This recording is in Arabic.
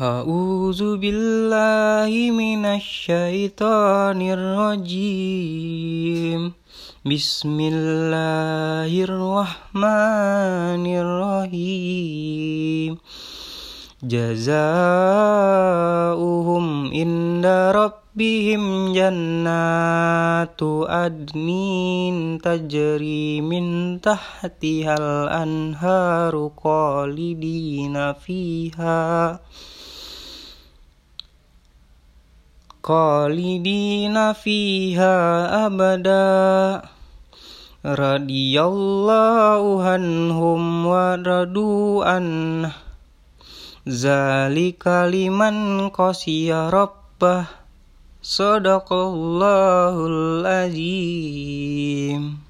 أعوذ بالله من الشيطان الرجيم. بسم الله الرحمن الرحيم. جزاؤهم عند ربهم جنات عدن تجري من تحتها الأنهار خالدين فيها. khalidina fiha abada. Radiyallahu anhum wa radu an zalika liman qasiya rabbah. Azim.